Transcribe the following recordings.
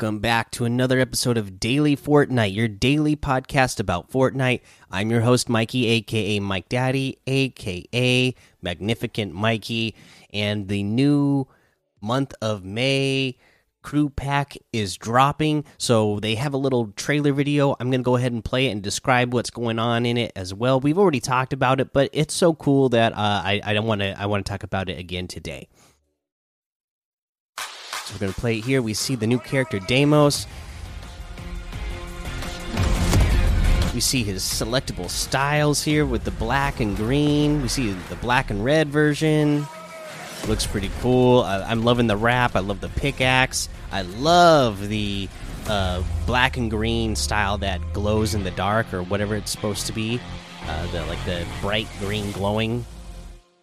Welcome back to another episode of Daily Fortnite, your daily podcast about Fortnite. I'm your host, Mikey, aka Mike Daddy, aka Magnificent Mikey, and the new month of May crew pack is dropping. So they have a little trailer video. I'm going to go ahead and play it and describe what's going on in it as well. We've already talked about it, but it's so cool that uh, I, I don't want to I want to talk about it again today. So we're going to play it here. We see the new character Deimos. We see his selectable styles here with the black and green. We see the black and red version. Looks pretty cool. I, am loving the wrap. I love the pickaxe. I love the uh, black and green style that glows in the dark or whatever it's supposed to be. Uh, the like the bright green glowing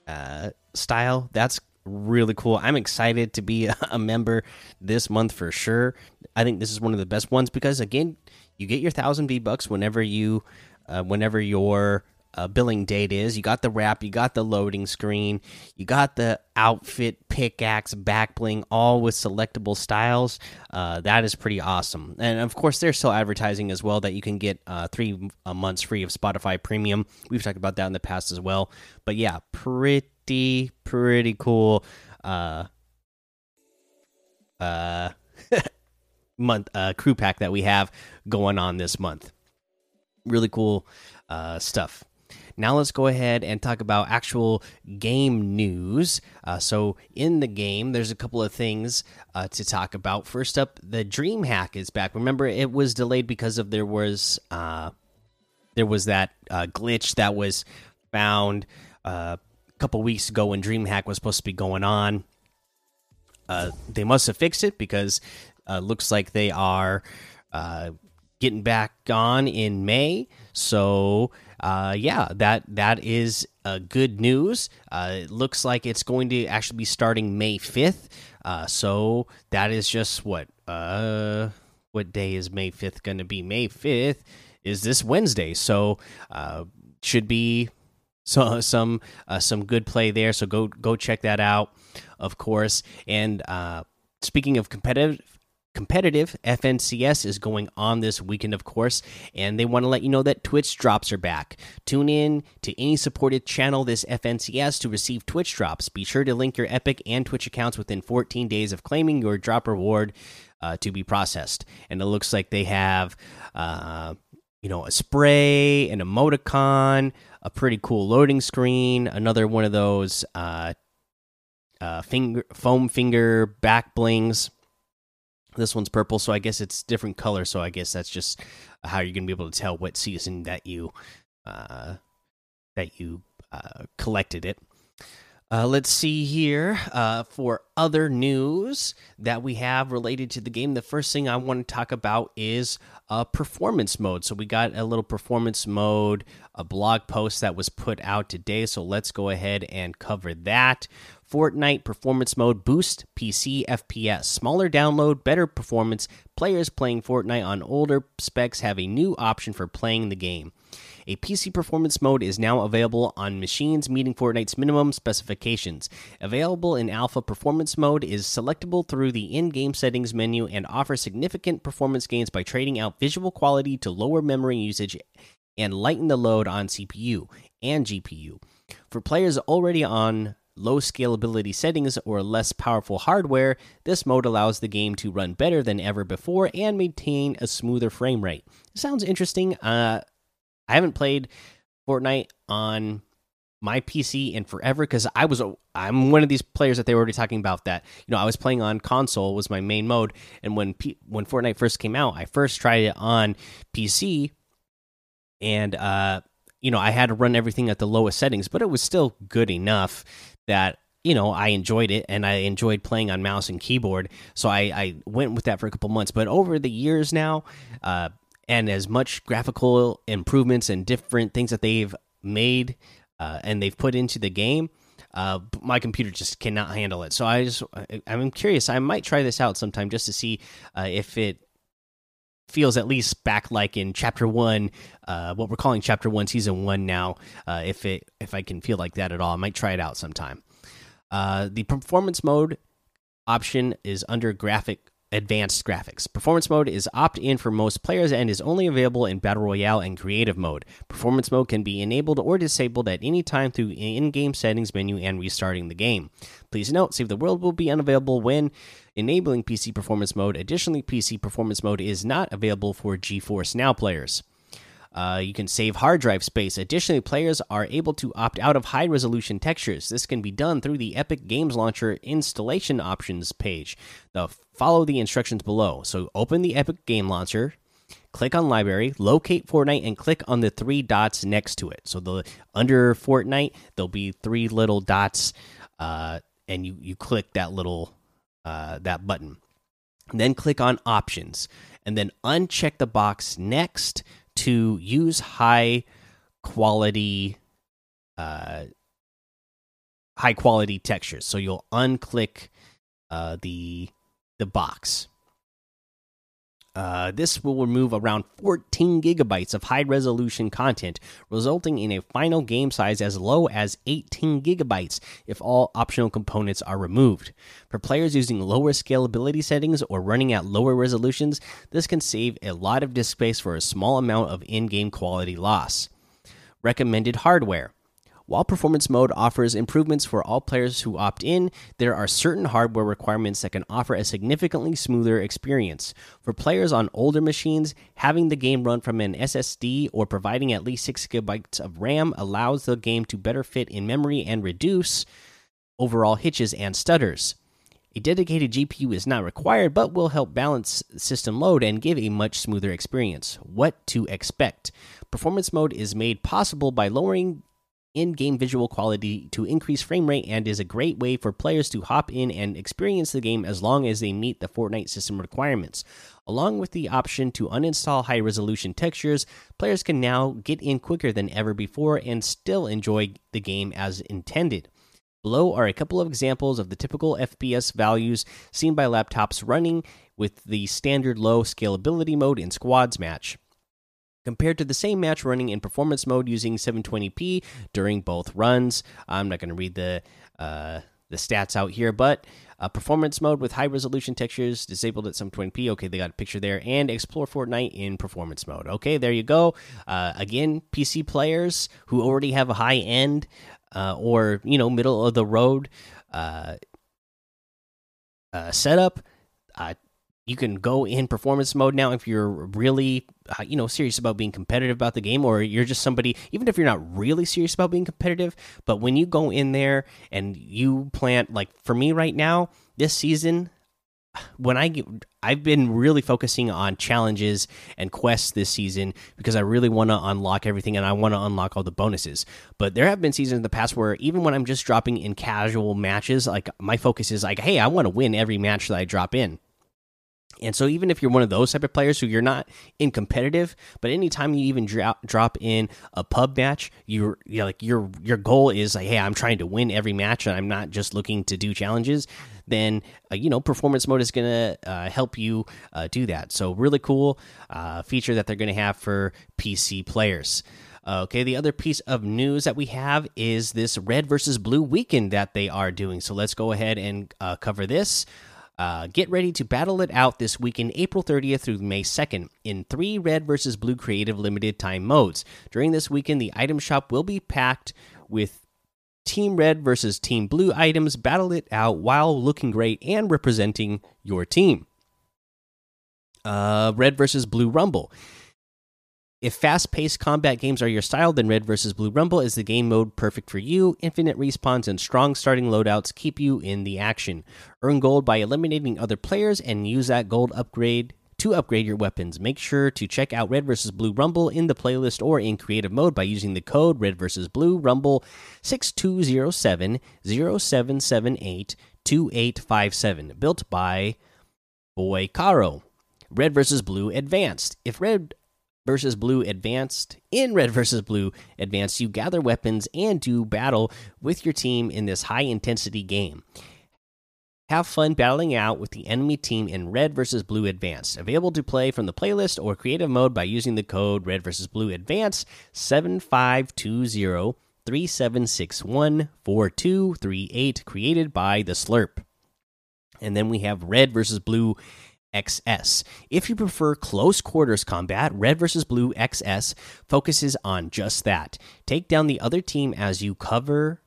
uh, style. That's really cool. I'm excited to be a member this month for sure. I think this is one of the best ones because again, you get your thousand V bucks whenever you, uh, whenever your uh, billing date is. You got the wrap, you got the loading screen, you got the outfit, pickaxe, back bling, all with selectable styles. Uh, that is pretty awesome. And of course, they're still advertising as well that you can get uh, three uh, months free of Spotify Premium. We've talked about that in the past as well. But yeah, pretty pretty pretty cool uh uh month uh crew pack that we have going on this month really cool uh stuff now let's go ahead and talk about actual game news. Uh, so in the game, there's a couple of things uh, to talk about. First up, the Dream Hack is back. Remember, it was delayed because of there was uh, there was that uh, glitch that was found couple weeks ago when DreamHack was supposed to be going on. Uh, they must have fixed it because uh, looks like they are uh, getting back on in May. So uh, yeah, that that is uh, good news. Uh, it looks like it's going to actually be starting May fifth. Uh, so that is just what uh, what day is May fifth going to be? May fifth is this Wednesday. So uh, should be so some uh, some good play there. So go go check that out, of course. And uh, speaking of competitive. Competitive FNCS is going on this weekend, of course, and they want to let you know that Twitch drops are back. Tune in to any supported channel this FNCS to receive Twitch drops. Be sure to link your Epic and Twitch accounts within 14 days of claiming your drop reward uh, to be processed. And it looks like they have, uh, you know, a spray, an emoticon, a pretty cool loading screen. Another one of those uh, uh, finger foam finger back blings. This one's purple, so I guess it's different color. So I guess that's just how you're gonna be able to tell what season that you uh, that you uh, collected it. Uh, let's see here uh, for other news that we have related to the game. The first thing I want to talk about is uh, performance mode. So we got a little performance mode, a blog post that was put out today. So let's go ahead and cover that. Fortnite performance mode boost PC FPS. Smaller download, better performance. Players playing Fortnite on older specs have a new option for playing the game. A PC performance mode is now available on machines meeting Fortnite's minimum specifications. Available in alpha performance mode is selectable through the in-game settings menu and offers significant performance gains by trading out visual quality to lower memory usage and lighten the load on CPU and GPU. For players already on low scalability settings or less powerful hardware, this mode allows the game to run better than ever before and maintain a smoother frame rate. sounds interesting. Uh, I haven't played Fortnite on my PC in forever because I was I'm one of these players that they were already talking about that you know I was playing on console was my main mode. And when P when Fortnite first came out I first tried it on PC and uh you know I had to run everything at the lowest settings but it was still good enough that you know I enjoyed it and I enjoyed playing on mouse and keyboard. So I I went with that for a couple months. But over the years now uh and as much graphical improvements and different things that they've made uh, and they've put into the game uh, my computer just cannot handle it. So i just i'm curious. I might try this out sometime just to see uh, if it feels at least back like in chapter one uh, what we're calling chapter one season one now uh, if it if i can feel like that at all. I might try it out sometime. Uh, the performance mode option is under graphic advanced graphics. Performance mode is opt in for most players and is only available in Battle Royale and Creative mode. Performance mode can be enabled or disabled at any time through in game settings menu and restarting the game. Please note, Save the World will be unavailable when enabling PC performance mode. Additionally, PC performance mode is not available for GeForce Now players. Uh, you can save hard drive space. Additionally, players are able to opt out of high resolution textures. This can be done through the Epic Games Launcher installation options page. The, follow the instructions below. So, open the Epic Game Launcher, click on Library, locate Fortnite, and click on the three dots next to it. So, the under Fortnite, there'll be three little dots, uh, and you you click that little uh, that button. Then click on Options, and then uncheck the box next to use high quality uh high quality textures. So you'll unclick uh the the box uh, this will remove around 14 gigabytes of high resolution content, resulting in a final game size as low as 18 gigabytes if all optional components are removed. For players using lower scalability settings or running at lower resolutions, this can save a lot of disk space for a small amount of in game quality loss. Recommended hardware while performance mode offers improvements for all players who opt in, there are certain hardware requirements that can offer a significantly smoother experience. For players on older machines, having the game run from an SSD or providing at least 6 gigabytes of RAM allows the game to better fit in memory and reduce overall hitches and stutters. A dedicated GPU is not required, but will help balance system load and give a much smoother experience. What to expect? Performance mode is made possible by lowering in game visual quality to increase frame rate and is a great way for players to hop in and experience the game as long as they meet the Fortnite system requirements. Along with the option to uninstall high resolution textures, players can now get in quicker than ever before and still enjoy the game as intended. Below are a couple of examples of the typical FPS values seen by laptops running with the standard low scalability mode in Squads Match compared to the same match running in performance mode using 720p during both runs. I'm not going to read the uh, the stats out here, but uh, performance mode with high resolution textures disabled at 720p. Okay, they got a picture there, and explore Fortnite in performance mode. Okay, there you go. Uh, again, PC players who already have a high end uh, or you know middle of the road uh, uh, setup you can go in performance mode now if you're really uh, you know serious about being competitive about the game or you're just somebody even if you're not really serious about being competitive but when you go in there and you plant like for me right now this season when I get, I've been really focusing on challenges and quests this season because I really want to unlock everything and I want to unlock all the bonuses. But there have been seasons in the past where even when I'm just dropping in casual matches, like my focus is like, hey, I want to win every match that I drop in. And so, even if you're one of those type of players who you're not in competitive, but anytime you even drop drop in a pub match, you're, you're like your your goal is like, hey, I'm trying to win every match, and I'm not just looking to do challenges. Then uh, you know, performance mode is gonna uh, help you uh, do that. So, really cool uh, feature that they're gonna have for PC players. Okay, the other piece of news that we have is this red versus blue weekend that they are doing. So let's go ahead and uh, cover this. Uh, get ready to battle it out this weekend, April 30th through May 2nd, in three red versus blue creative limited time modes. During this weekend, the item shop will be packed with Team Red versus Team Blue items. Battle it out while looking great and representing your team. Uh, red versus Blue Rumble. If fast paced combat games are your style, then Red vs. Blue Rumble is the game mode perfect for you. Infinite respawns and strong starting loadouts keep you in the action. Earn gold by eliminating other players and use that gold upgrade to upgrade your weapons. Make sure to check out Red vs. Blue Rumble in the playlist or in creative mode by using the code Red vs. Blue Rumble 6207 0778 2857. Built by Boy Caro. Red vs. Blue Advanced. If Red versus Blue Advanced. In Red versus Blue Advanced, you gather weapons and do battle with your team in this high intensity game. Have fun battling out with the enemy team in Red versus Blue Advanced. Available to play from the playlist or creative mode by using the code Red versus Blue Advanced 7520 3761 4238, created by the Slurp. And then we have Red versus Blue XS. If you prefer close quarters combat, Red vs. Blue XS focuses on just that. Take down the other team as you cover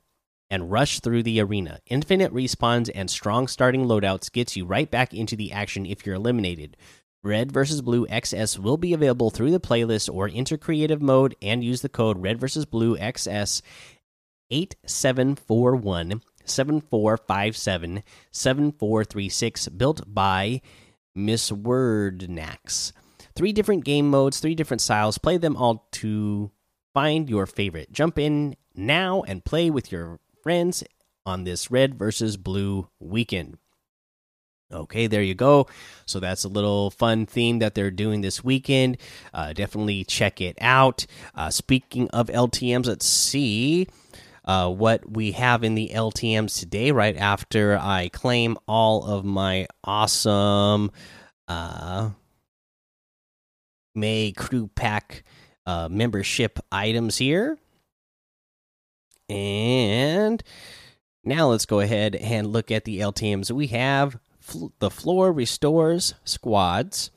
and rush through the arena. Infinite respawns and strong starting loadouts gets you right back into the action if you're eliminated. Red vs. Blue XS will be available through the playlist or enter creative mode and use the code Red vs. Blue XS 8741 7457 7436 built by Miss Word Wordnax. Three different game modes, three different styles. Play them all to find your favorite. Jump in now and play with your friends on this red versus blue weekend. Okay, there you go. So that's a little fun theme that they're doing this weekend. Uh, definitely check it out. Uh, speaking of LTMs, let's see uh, what we have in the LTMs today. Right after I claim all of my awesome uh, May Crew Pack uh, membership items here. And now let's go ahead and look at the LTMs. We have the floor restores squads.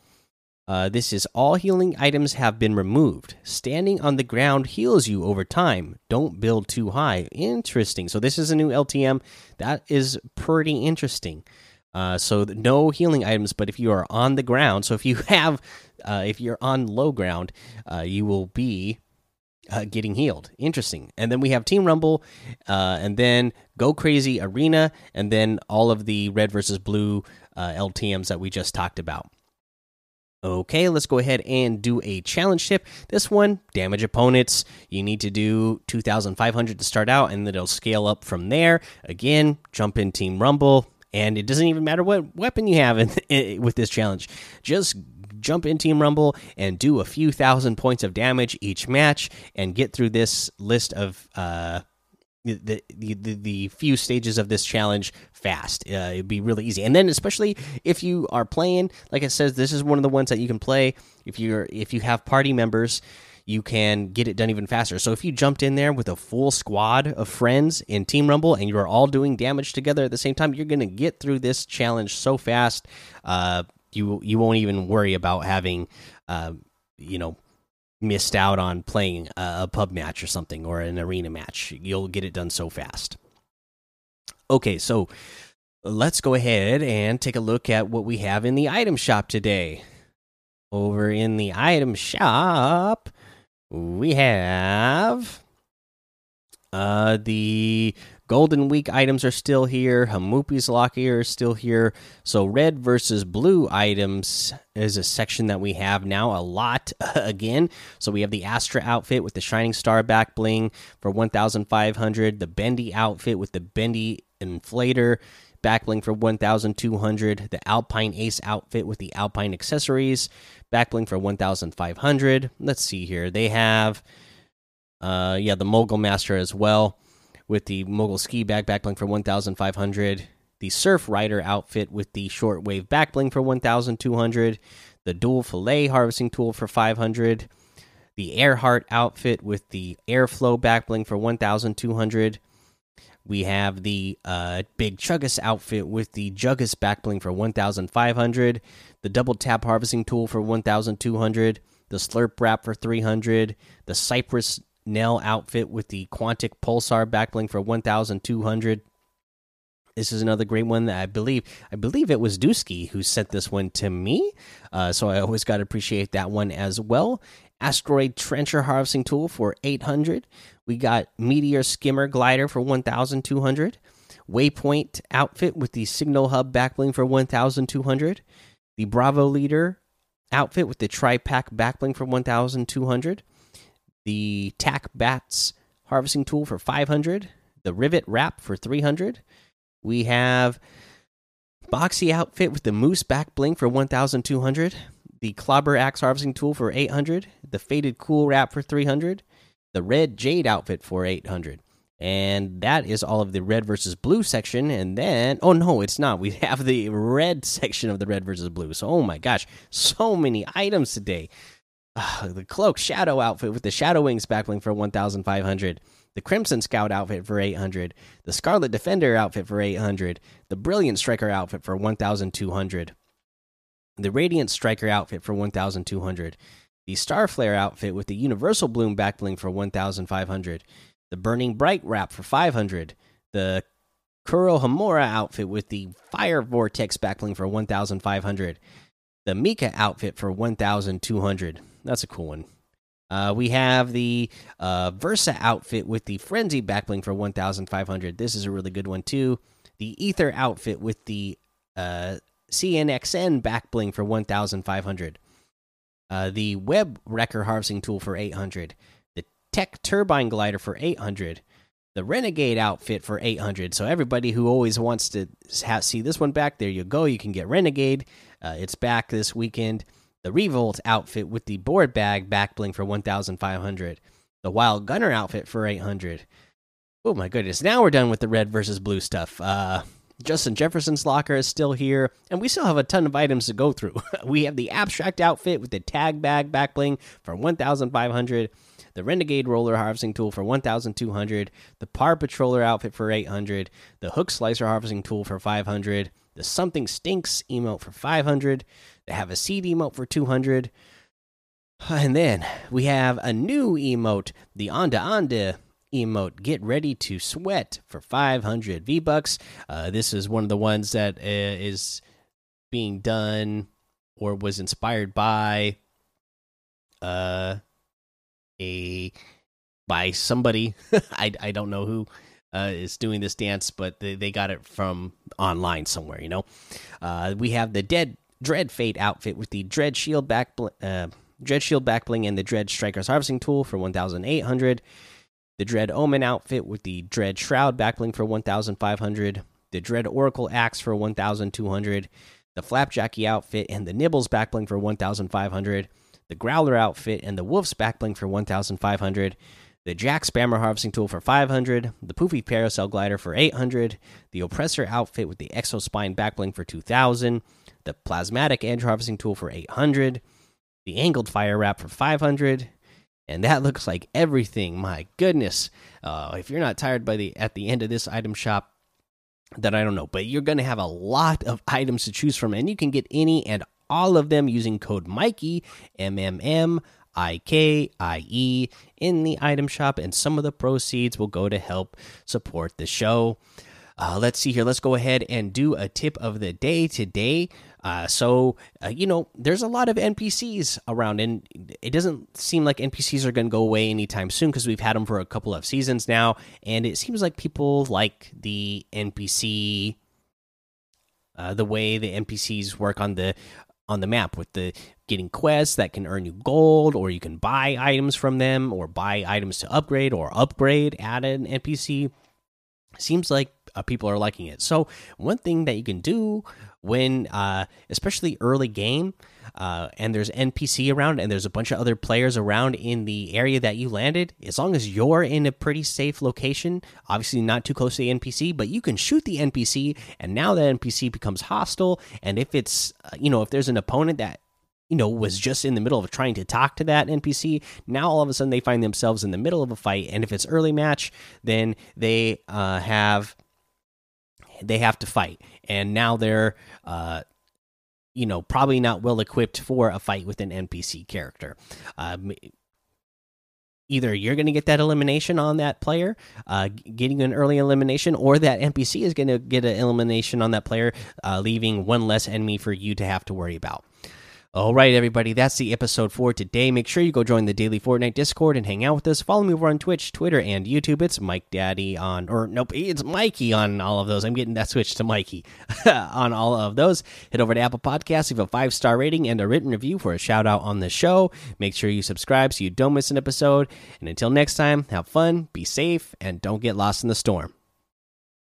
Uh, this is all healing items have been removed. Standing on the ground heals you over time. Don't build too high. Interesting. So this is a new LTM. That is pretty interesting. Uh, so no healing items, but if you are on the ground, so if you have, uh, if you're on low ground, uh, you will be uh, getting healed. Interesting. And then we have Team Rumble, and then Go Crazy Arena, and then all of the red versus blue LTMs that we just talked about. Okay, let's go ahead and do a challenge tip. This one, damage opponents. You need to do 2,500 to start out, and then it'll scale up from there. Again, jump in Team Rumble, and it doesn't even matter what weapon you have in, in, with this challenge. Just jump in Team Rumble and do a few thousand points of damage each match and get through this list of uh, the, the, the few stages of this challenge fast. Uh, it'd be really easy, and then especially if you are playing, like I said, this is one of the ones that you can play if you're if you have party members. You can get it done even faster. So if you jumped in there with a full squad of friends in Team Rumble and you're all doing damage together at the same time, you're to get through this challenge so fast. Uh, you you won't even worry about having uh, you know missed out on playing a, pub match or something or an arena match. You'll get it done so fast. Okay, so let's go ahead and take a look at what we have in the item shop today. Over in the item shop, we have uh the Golden Week items are still here. Hamupi's Locker is still here. So red versus blue items is a section that we have now a lot again. So we have the Astra outfit with the Shining Star back bling for 1,500. The Bendy outfit with the Bendy inflator back bling for 1,200. The Alpine Ace outfit with the Alpine accessories back bling for 1,500. Let's see here. They have, uh, yeah, the Mogul Master as well with the mogul ski bag backbling for 1500 the surf rider outfit with the shortwave backbling for 1200 the dual fillet harvesting tool for 500 the Airheart outfit with the airflow backbling for 1200 we have the uh, big chuggus outfit with the juggus backbling for 1500 the double tap harvesting tool for 1200 the slurp wrap for 300 the cypress Nell outfit with the Quantic Pulsar backbling for 1,200. This is another great one that I believe I believe it was Dusky who sent this one to me, uh, so I always got to appreciate that one as well. Asteroid Trencher Harvesting Tool for 800. We got Meteor Skimmer Glider for 1,200. Waypoint outfit with the Signal Hub backbling for 1,200. The Bravo Leader outfit with the Tri Pack backbling for 1,200 the tack bats harvesting tool for 500 the rivet wrap for 300 we have boxy outfit with the moose back bling for 1200 the clobber axe harvesting tool for 800 the faded cool wrap for 300 the red jade outfit for 800 and that is all of the red versus blue section. And then oh no it's not. We have the red section of the red versus blue. So oh my gosh so many items today uh, the cloak shadow outfit with the shadow wings backbling for 1500 the crimson scout outfit for 800 the scarlet defender outfit for 800 the brilliant striker outfit for 1200 the Radiant Striker outfit for 1,200, the Starflare outfit with the Universal Bloom backbling for 1,500, the Burning Bright wrap for 500, the Kurohomura outfit with the Fire Vortex backbling for 1,500, the Mika outfit for 1,200. That's a cool one. Uh, we have the uh, Versa outfit with the Frenzy backbling for 1,500. This is a really good one, too. The Ether outfit with the uh, CNXN backbling for 1,500. Uh, the Web Wrecker harvesting tool for 800. The Tech Turbine glider for 800. The Renegade outfit for 800. So everybody who always wants to see this one back, there you go. You can get Renegade. Uh, it's back this weekend. The Revolt outfit with the board bag back bling for 1,500. The Wild Gunner outfit for 800. Oh my goodness! Now we're done with the red versus blue stuff. Uh, Justin Jefferson's locker is still here, and we still have a ton of items to go through. we have the abstract outfit with the tag bag back bling for 1,500 the Renegade Roller Harvesting Tool for 1,200, the Par Patroller outfit for 800, the Hook Slicer Harvesting Tool for 500, the Something Stinks emote for 500, they have a seed emote for 200, and then we have a new emote, the Onda Onda emote get ready to sweat for 500 v bucks uh, this is one of the ones that uh, is being done or was inspired by uh a by somebody I I don't know who uh, is doing this dance, but they, they got it from online somewhere. You know, uh, we have the dead Dread Fate outfit with the Dread Shield back uh, Dread Shield back bling and the Dread Striker's harvesting tool for one thousand eight hundred. The Dread Omen outfit with the Dread Shroud backbling for one thousand five hundred. The Dread Oracle axe for one thousand two hundred. The Flapjacky outfit and the Nibbles backbling for one thousand five hundred the Growler outfit, and the Wolf's backbling for 1,500. The Jack Spammer harvesting tool for 500. The Poofy Parasail glider for 800. The Oppressor outfit with the Exospine backbling for 2,000. The Plasmatic Edge harvesting tool for 800. The Angled Fire wrap for 500. And that looks like everything. My goodness. Uh, if you're not tired by the at the end of this item shop, then I don't know. But you're going to have a lot of items to choose from, and you can get any and all of them using code Mikey M M M I K I E in the item shop, and some of the proceeds will go to help support the show. Uh, let's see here. Let's go ahead and do a tip of the day today. Uh, so, uh, you know, there's a lot of NPCs around, and it doesn't seem like NPCs are going to go away anytime soon because we've had them for a couple of seasons now. And it seems like people like the NPC, uh, the way the NPCs work on the on the map with the getting quests that can earn you gold or you can buy items from them or buy items to upgrade or upgrade at an npc seems like uh, people are liking it. So one thing that you can do when uh, especially early game uh, and there's npc around and there's a bunch of other players around in the area that you landed as long as you're in a pretty safe location obviously not too close to the npc but you can shoot the npc and now that npc becomes hostile and if it's uh, you know if there's an opponent that you know was just in the middle of trying to talk to that npc now all of a sudden they find themselves in the middle of a fight and if it's early match then they uh, have they have to fight. And now they're uh, you know probably not well equipped for a fight with an npc character. Um, either you're going to get that elimination on that player uh, getting an early elimination or that npc is going to get an elimination on that player uh, leaving one less enemy for you to have to worry about all right, everybody, that's the episode for today. Make sure you go join the daily Fortnite Discord and hang out with us. Follow me over on Twitch, Twitter, and YouTube. It's Mike Daddy on, or nope, it's Mikey on all of those. I'm getting that switch to Mikey on all of those. Head over to Apple Podcasts, leave a five star rating and a written review for a shout out on the show. Make sure you subscribe so you don't miss an episode. And until next time, have fun, be safe, and don't get lost in the storm.